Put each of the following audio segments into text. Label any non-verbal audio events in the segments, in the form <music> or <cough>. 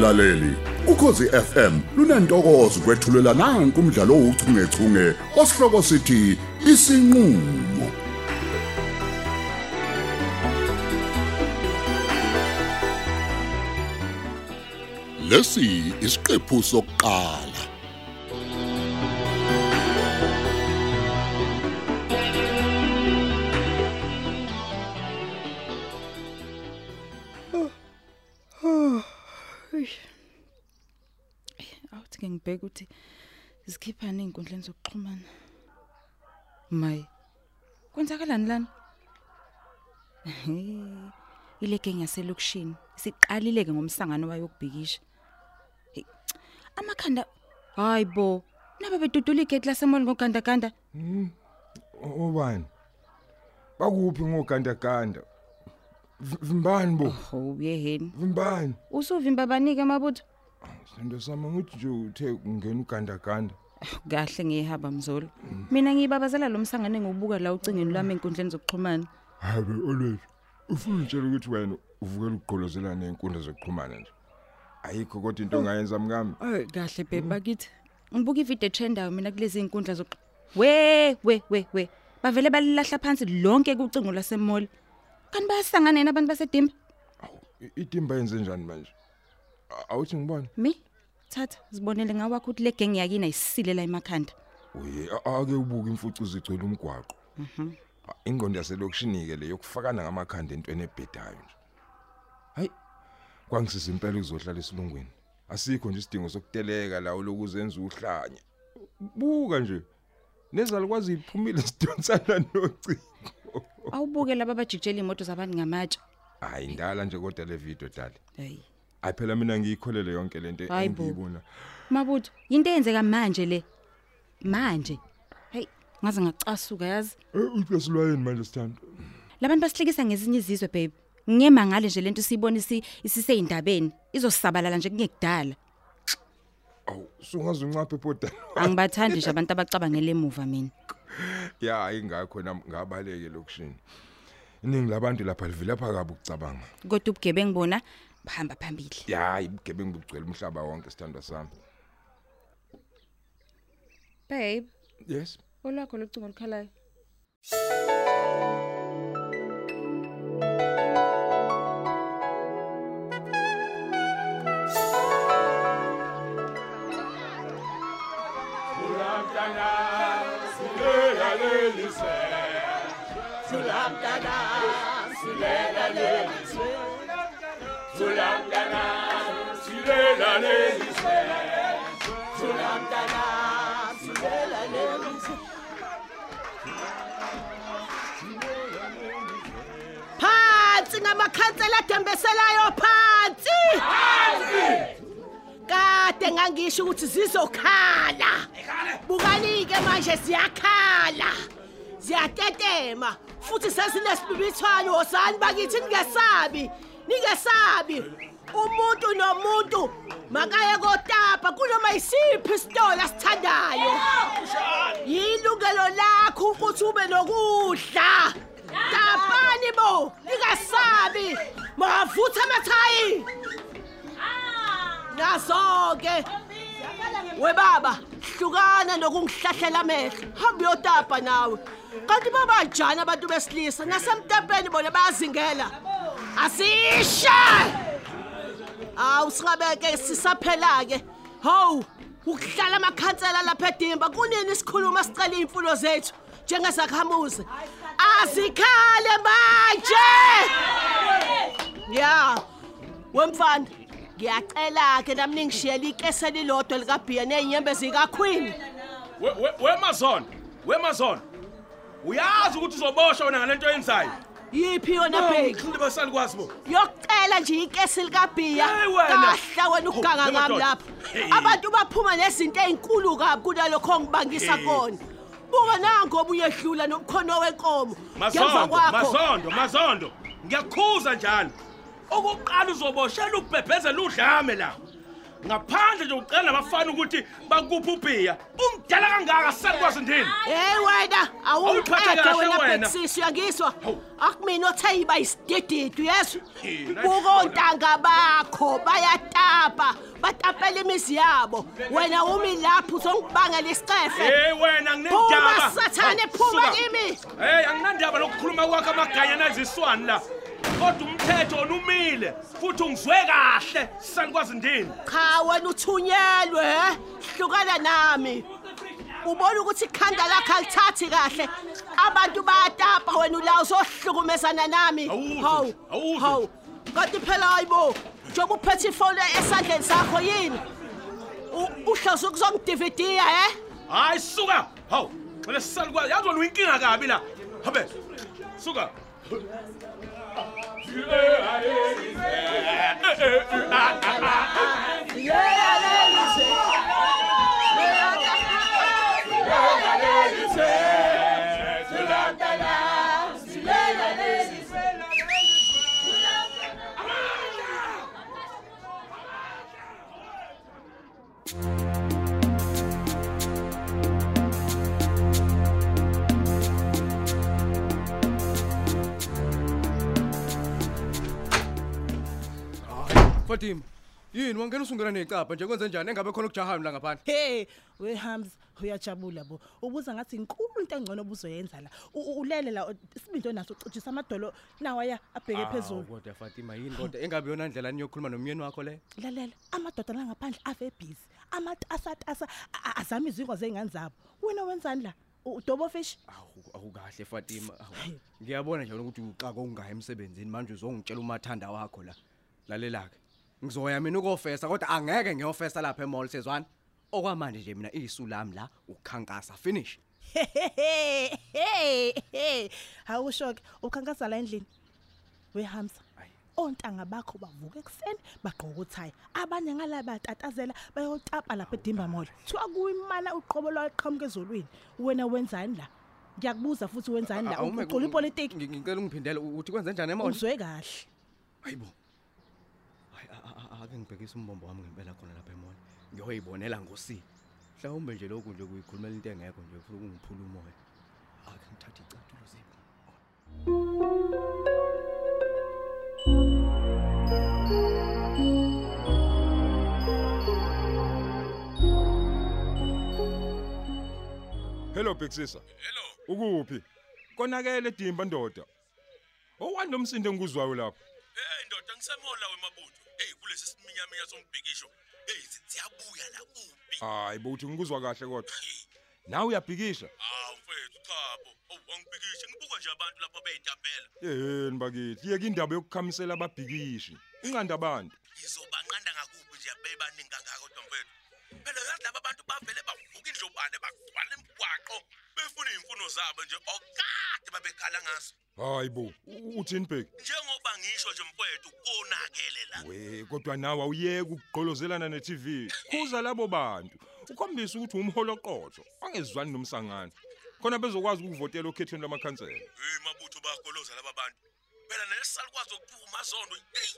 Mlaleli, ukhosi FM lunantokozo kwethulela nanku umdlalo ouchungechunge osihloko sithi isinqulo. Lesi isiqephu sokuqala. Ngibheke ukuthi zikhiphana ey'nkundleni zokuxhumana mayi kwenzakalani lana ile geng yaselokishini siqalile-ke ngomsangano wayokubhikisha Hey, amakhanda hayi bo naba bedudula igeti lasemoli ngogandaganda Obani? Bakuphi ngogandaganda? V- Vimbani bo? oh uyeheni Vimbani? usuvimba abanike amabutho Sendo sama ngithi nje uthe ungena ugandaganda. kahle ngiyihaba mzolo mina ngiyibabazela lo msangano engiwubuka la ucingeni lwami ey'nkundleni zokuxhumana Habe always. Ufuna utshela ukuthi wena uvukela ukugqolozela nezinkundla zokuxhumana nje. Ayikho kodwa into ongayenza mngami. Ay kahle babe bakithi. Ngibuka ivideo trendayo mina kulezi inkundla zoq. We we we we. Bavele balilahla phansi lonke kucingo lasemall. Kanti bayasangana yena abantu basedimba? I- Itimba yenze njani manje? A- Awuthi ngibone? Mi? Thatha sibonele ngawakho ukuthi le gang yakina isilela emakhanda. Uye a- ake ubuke imfucu zigcwele umgwaqo. Mhm. Ingqondo yaselokishini ke le yokufakana ngamakhanda entweni ebhedayo nje. Hayi. Kwangisisa impela uzohlala esilungwini. Asikho nje isidingo sokuteleka la lokuzenza uhlanye. Buka nje. Nezalikwazi iphumile sidonsana nocingo. Awubuke laba abajikjela imoto zabantu ngamatshe. Hayi indala nje kodwa le video dali. Hayi. Hayi phela mina ngiyikholele yonke lento Hayi bo. engiyibona. Mabutho, into eyenzeka manje le. Manje. Hey, ngaze ngacasuka yazi. Eh uyasilwayeni manje sithando. Labantu basihlekisa ngezinye izizwe babe. Ngiyema ngale nje lento siyibona isi isiseyindabeni. Izosabalala nje kungekudala. Awu sungaze uncaphe podala. Angibathandi nje <laughs> abantu abacabangele emuva mina. Ya ayingakho nami ngabaleke lokushini. Iningi labantu lapha livela phakabi ukucabanga. Kodwa ubugebengu bona bahamba phambili. Ya ibugebengu bugcwele umhlaba wonke sithandwa sami. Babe, Yes. olwakho locingo olukhalayo. Phansi ngamakhansela adembeselayo phansi! Kade ngangisho ukuthi zizokhala. Bukanike manje ziyakhala. Ziyatetema futhi sezinesibibithwane wosani bakithi ningesabi. Ningesabi. Umuntu nomuntu makaye kotapa kunoma isiphi isitolo asithandayo yilungelo lakho ukuthi ube nokudla. Tapani bo ningesabi. Mavutha amathayi. Nazo-ke we baba hlukana nokungihlahlela amehlo. Hambe uyotapa nawe. Kanti babanjani abantu besilisa? Nasemtapeni bona bayazingela. Asishe awu singabeke sisaphela-ke. Hawu ukuhlala amakhansela lapha edimba kunini isikhuluma sicela iy'mfuno zethu njengezakhamuzi azikhale manje! Ya wemfana ngiyacela-ke nami ningishiyela ikese elilodwa likabhiya ney'nyembe zikakhwini We- we- wemazona wemazona uyazi ukuthi uzoboshwa wena ngale nto oyenzayo. Yiphi yona bheki Uhlile basali kwazi bo. Yokucela nje ikesi likabhiya Hey, wena. kahla wena ukuganga Hawu, ngami lemadoda. lapho. Hey. abantu baphuma nezinto ey'nkulu kabi kunalokho ongibangisa Hey. kona. Buka nangoba uyehlula nomkhono wenkomo. Ngemva mazondo kwakho. mazondo mazondo. Ngiyakhuza njalo. Okokuqala uzoboshela ukubhebhezela udlame la. Ngaphandle nje ucela nabafana ukuthi bakuphi ubhiya. Umdala kangaka salikwazi ndini hey wena awuqede wena bhekisisi Hawu. akumina othe yiba isidididu yesu Yena bukontanga bakho bayatapa batapela imizi yabo. Wena umi lapho uzongibangela isicefe hey wena nginendaba. Sathane phuma kimi. Hey anginandaba lokukhuluma kwakho amaganya naziswani la. Kodwa umthetho wona umile futhi ungizwe kahle sanikwazi ndini? Cha wena uthunyelwe he? Hlukana nami. Ubona ukuthi ikhanda lakho alithathi kahle. Abantu bayatapa wena ula uzohlukumezana nami. Awuzwe Hawu, nje, awuzwe hawu. kanti phela hayibo njengoba uphethe ifoni esandleni sakho yini? U- uhlazi ukuzongidividiya he? Hayi suka! Hawu xele sanikwazi yazi wena uyinkinga kabi la? Habe suka. Ue, ae, ue, ae, ue, ae, ue, ae, ue, ae, Fatima yini wangena usungena necapha nje kwenze njani engabe khona ukujahana la ngaphandle Hey, we Hams, uyajabula bo. Ubuza ngathi inkulu into engcono obuzoyenza la. U- u- Ulele la isibinto naso ucijisa amadolo nawa ya abheke phezulu. kodwa Fatima yini kodwa engabe yona indlela niyokhuluma nomyeni wakho le Lalela, amadoda la ngaphandle ave busy. Amatasatasa azama izingo zengane zabo. Wena wenzani la? Udobo fish? awu awukahle Fatima awu. ngiyabona nje ukuthi uqaka ungayi emsebenzini manje uzongitshela umathanda wakho la lalela ke ngizoya mina ukofesa kodwa angeke ngiyofesa lapha emall sezwana okwamanje nje mina isu lami la ukukhankasa finish Hey, awushoke ukhankasa la endlini. We Hams. Ayi. Ontanga bakho bavuka ekseni bagqoka uthaya. Abanye ngala batatazela bayotapa lapha eDimba Mall. Thiwa kuyimana uqobo lwaqhamuka ezolweni. Wena wenzani la? Ngiyakubuza futhi wenzani la? Awume- Uqula ipolitiki. ngi- ngicela ungiphindele uthi kwenze njani emall Uzwe kahle. Hayibo. Hayi a- a- a- ake ngibhekise umbombo wami ngempela khona lapha emall. Ngiyoyibonela ngosi. Mhlawumbe nje lokhu nje kuyikhulumela into engekho nje ufuna ungiphula umoya. Ake ngithathe icathulo zipho. Hello Bexisa. Hello. Ukuphi? Konakele edimba ndoda. Owani nomsindo engikuzwayo lapha? hey ndoda ngisemola wemabutho kulesi siminyaminya sombhikisho hey siyabuya la kuphi Hayi bothi ngikuzwa kahle kodwa. Nawe uyabhikisha? hawu mfethu chabo awu wangibhikishe ngibuka nje abantu lapha beyitapela Yeheni bakithi. Yeke indaba yokukhamisela ababhikishi. Unqanda abantu. izobanqanda ngakuphi nje bebaningi kangaka kodwa mfethu phela yazi laba bantu bavele bavuka indlobane bagcwala emgwaqo befuna iy'mfuno zabo nje okade babekhala ngazo Hayi bo. u- Uthini bheki? njengoba ngisho nje mfethu konakele la We kodwa nawe awuyeke ukugqolozelana ne-TV. Khuza labo bantu. Ukhombisa ukuthi umholo oqotho. Angezwani nomsangano. Khona bezokwazi ukuvotela okhethweni lamakhansela. hey mabutho bayagoloza laba bantu phela nesalikwazi ukuphuma zondo hey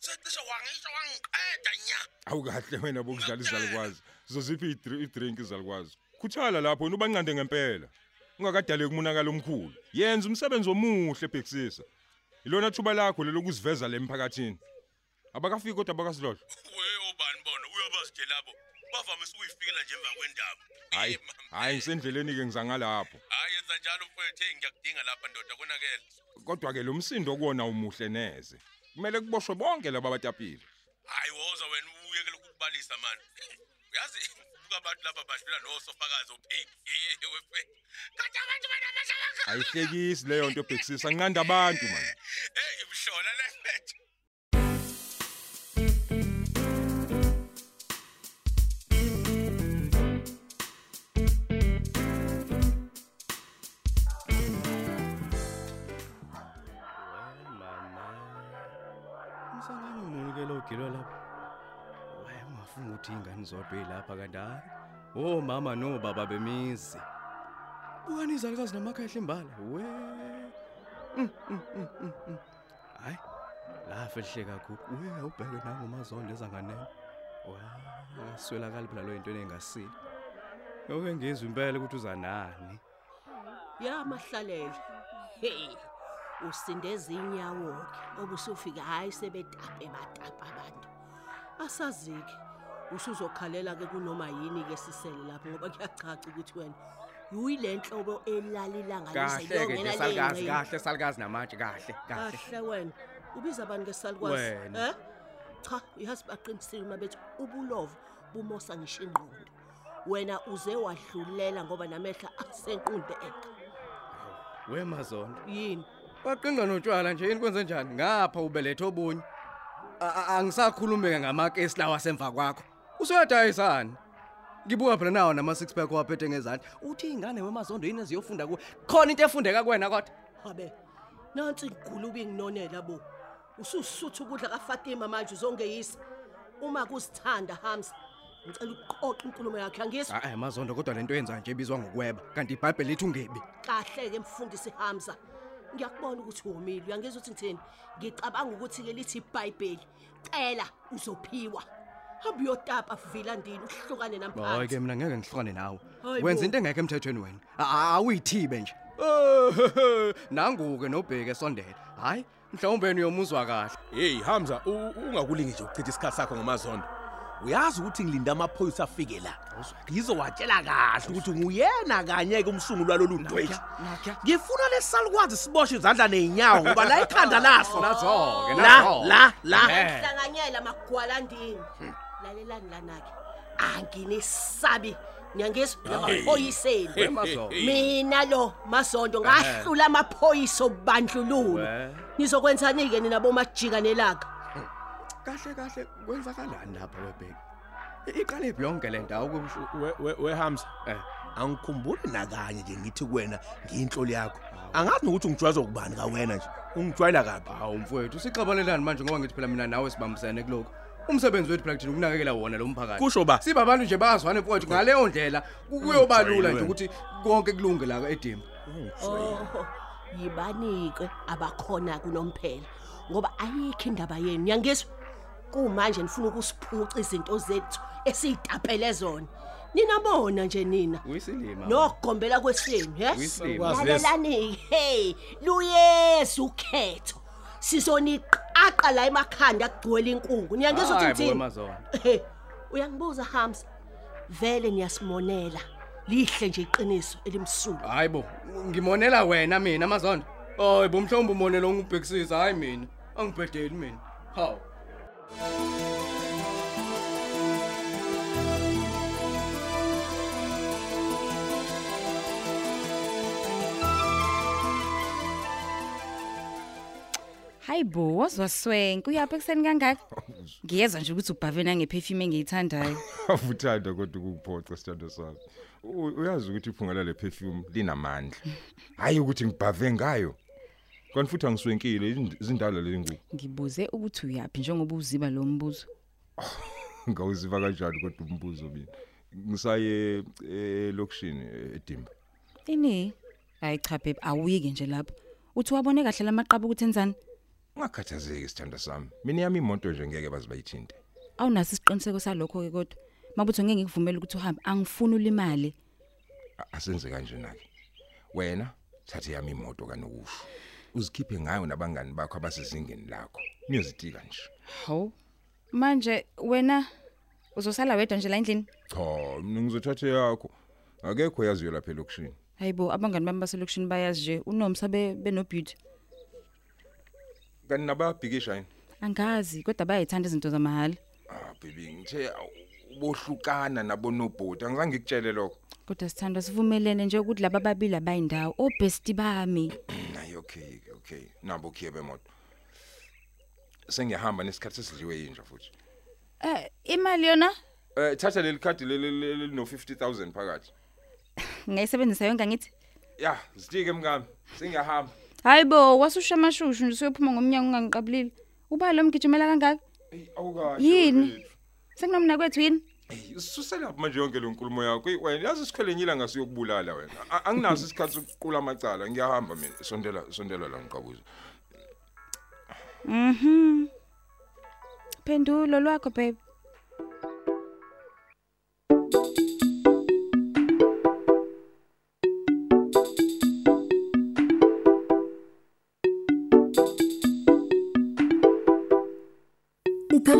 secishe wangisho wangiqeda nya Awukahle wena bokudlala izalukwazi. Zoziphi idri- idrink izalukwazi. Khuthala lapho wena ubanqande ngempela. Ungakadaleki umonakalo omkhulu. Yenza umsebenzi omuhle bhekisisa. Ilona thuba lakho lelokuziveza lemphakathini. Abakafiki kodwa bakasilolo. we obani bona uyabazi nje labo bavamise ukuyifikela nje emva kwendaba Hayi, hayi ngisendleleni ke ngizangalapho. hayi yenza njalo hey ngiyakudinga lapha ndoda konakele Kodwa ke lo msindo kuwona umuhle neze. Kumele kuboshwe bonke laba batapile. hayi woza wena uyekele ukukubalisa mani <laughs> uyazi buka abantu lapha badlula nosofakazi wefethu kanti abantu banamehla <laughs> wakho Ayihlekisi leyo nto bhekisisa nqanda abantu man. hey mhlola le fethu Umsangano muni ke lo gilo lapha. Waye ungafuna ukuthi ingane zodwa elapha kanti hayi. Oh mama no baba bemizi. Bukani izalukazi namakhehle imbala. We. Mm, mm, mm, mm, mm. Hayi. Lafa elihle kakhulu. We awubheke nangomazondo ezanganene. Wa, swelakala phela lo into engasile. Yoke ngizwe impela ukuthi uzanani. ya mahlalela hey usinde ezinyawo ke obusufika hayi sebetape batapa abantu asaziki usuzokhalela ke kunoma yini ke sisele lapho ngoba kuyacaca ukuthi wena uyile nhlobo elalilanganise kahle ke nje salukazi kahle salukazi namatshe kahle kahle. Kahle wena ubiza abantu ngesalikwazi Wena. eh? Cha ihazi baqinisile uma bethi ubulovo bumosa ngisho ingqondo. Wena uze wadlulela ngoba namehla asenqunde eka wemazondo yini? Waqinqa notshwala nje yini kwenze njani ngapha ubelethe obunye. A- a- angisakhulumeke ngamakesi lawa semva kwakho. Usuyadayisana ngibuka phela nawo nama six pack waphethe ngezandla. Uthi ingane wemazondo yini eziyofunda kuwe khona into efundeka kuwena kodwa? Habe nansi igulubi nginonela bo. Ususutha ukudla kaFatima manje uzongeyisa. Uma kusithanda Hamza ngicela uqoqa inkulumo yakhe angizwa hayi mazondo kodwa lento yenza nje ibizwa ngokweba. Kanti iBhayibheli lithi ungebi. Kahle ke mfundisi Hamza. Ngiyakubona ukuthi uwomile uyangizwa ukuthi ngithini? Ngicabanga ukuthi ke lithi iBhayibheli. Cela uzophiwa. Hamba uyotapa vila ndini uhlukane hayi namphansi ke mina ngeke ngihlukane nawe Hayi wenza bo. into engekho emthethweni wena A- a- awuyithibe nje Eh, <laughs> nanguke nobheke sondela hayi mhlawumbe yena uyomuzwa kahle Hey Hamza u- ungakulingi nje ukuchitha isikhathi sakho ngamazondo. Uyazi ukuthi ngilinda amaphoyisa afike la. Ngizowatshela kahle ukuthi nguyena kanye ke umsunguli walolu dweji. nakya Ngifuna lesalukwazi siboshwe izandla nezinyawo ngoba la ikhanda laso. <laughs> nazo-ke La nazo la la. Eh. hlanganyela magwalandini lalelani lanake anginisabi ngiyangizwa namaphoyiseni. Wemazondo mina lo masondo ngahlula amaphoyisa obandlululo. We. nizokwenzani ke nina bomajika nelaka kahle kahle. Kwenzakalani lapha webheki I- iqale phi yonke le ndawo kusho? We we- we Hamza. eh. Angikhumbuli nakanye nje ngithi kuwena ngiyinhloli yakho. Angazi ukuthi ungijwayeza ukubani ka wena nje. Ungijwayela kabi. hawu mfowethu sixabalelani manje ngoba ngithi phela mina nawe sibambisene kuloko umsebenzi wethu phela kuthina ukunakekela wona lo mphakathi. Kusho ba? Siba abantu nje bazwane mfowethu ngaleyo ndlela ku- kuyoba lula nje ukuthi konke kulunge la edimba oh yibanike abakhona kunomphela ngoba ayikho indaba yenu. Yangizwa kumanje nifuna ukusiphuca izinto zethu esizitapele zona. Ninabona nje nina. Uyisilima. Nokugombela kwesenu he? Lalelani hey luyesu ukhetho sizoniqaqa la emakhanda kugcwele inkungu. Niyangizwa ukuthi Hayi bo, ngithini Mazondo. He, uyangibuza Hamza vele niyasimonela lihle nje iqiniso elimsulwa. Hayibo ngimonela wena mina mazondo hayi bo mhlawumbe umonela ongibhekisisa. Hayi mina. Angibhedeli mina. Hawu. Hayi bo, wazwaswenke uyapha ekseni kangaka? Ngiyezwa nje ukuthi ubhavena ngeperfume engiyithandayo. <laughs> avuthanda kodwa ukuphoxa sithando sami U- uyazi ukuthi iphunga lale perfume linamandla hayi ukuthi ngibhave ngayo kanti futhi angiswenkile izind- izindala lengu Ngibuze ukuthi uyaphi njengoba uziba lo mbuzo. <laughs> ngawuziva kanjani kodwa umbuzo mina ngisaye elokushini edimba Ini? Hayi cha babe, awuyike nje lapho. Uthi wabone kahle lamaqaba ukuthi enzani? Ungakhathazeki sithanda sami mina yami imoto nje ngeke bazibayithinte Awunaso isiqiniseko salokho ke kodwa. Mabuthi ngeke ngikuvumele ukuthi uhambe. Angifuni ulimale. A- asenze kanjena ke wena thathe yami imoto kanokusho uzikhiphe ngayo nabangani bakho abasezingeni lakho niyozitika nje Hawu. Manje wena uzosala wedwa nje la endlini? cha mina ngizothatha yakho akekho yaziyo lapha elokushini Hayibo, abangani bami baselokishini bayazi nje unomsa be benobeauty. Kanti nababhikisha yini Angazi kodwa bayayithanda izinto zamahala. ah baby ngithe awu, ubohlukana nabo nobhoti angizange ngikutshele lokho. Kodwa sithanda sivumelene nje ukuthi laba babili abayindawo obesti bami. <clears throat> hayi okay okay. Nabo khiye bemoto. Sengiyahamba nesikhathi sesidliwe yinja futhi. Eh imali yona? Eh thatha leli khadi leli no 50000 phakathi. <sighs> Ngiyisebenzisa yonke ngithi. ya zitike mkami sengiyahamba. Hayibo, wasusha amashushu nje uyophuma ngomnyango ungangiqabulile. Uba lo mgijimela kangaka? Ey awukahle. Yini? Sekunomna kwethu yini? Susela manje yonke lo nkulumo yakho. Ey, Wena yazi sikhwele nyila ngasiyokubulala wena. A- Anginaso isikhathi sokuqula amacala. Ngiyahamba mina. Sondela sondela la ngiqabuza. Mhm. Phendulo lwakho babe.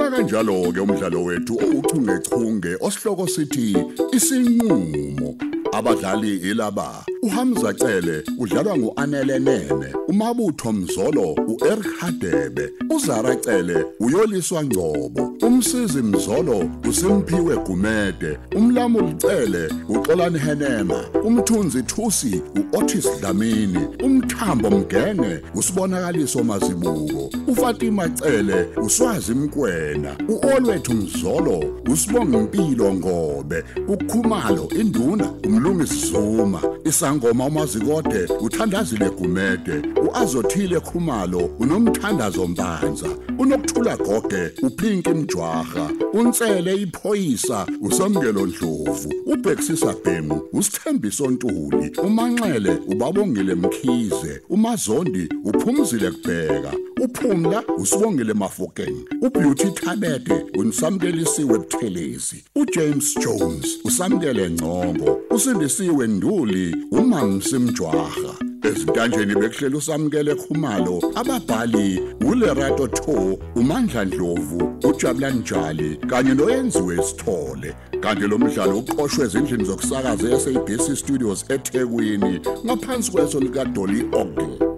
Uqala kanjalo ke umdlalo wethu ouchungechunge osihloko sithi isinqulo abadlali ilaba uHamza Cele udlalwa nguAnele Nene umabutho Mzolo uEric Hadebe uZara Cele uyoliswa Ngcobo umsizi Mzolo uSimphiwe Gumede umlamuli Cele uXolani Henema umthunzi Thusi uOtis Dlamini umthambo Mgenge usibonakaliso mazibuko uFatima Cele uswazi Mkwena uOlwethu Mzolo usibonga impilo ngobe ukhumalo induna umlungisi Zuma isangoma umazikode uthandazile Gumede uazothile Khumalo unomthandazo Mbanza unokuthula Goge uphinki Mjwaha unsele iphoyisa usamkelo Ndlovu ubhexisa Bhemu usithembiso Ntuli umanxele ubabongile Mkhize umazondi uphumzile kubheka uphumla usibongile Mafokeng ubeauty Thabete unisamkelisiwe Buthelezi uJames Jones usamkele Ngcongo usindisiwe Nduli umamsi Mjwaha ezintanjeni bekuhlela usamkele khumalo ababhali ulerato tho umandla ndlovu ujabulani njali kanye noyenziwe sithole. Kanti lo mdlalo uqoqwwe ezindlini zokusakaza eSABC Studios eThekwini ngaphansi kweso lika Dolly Ogle.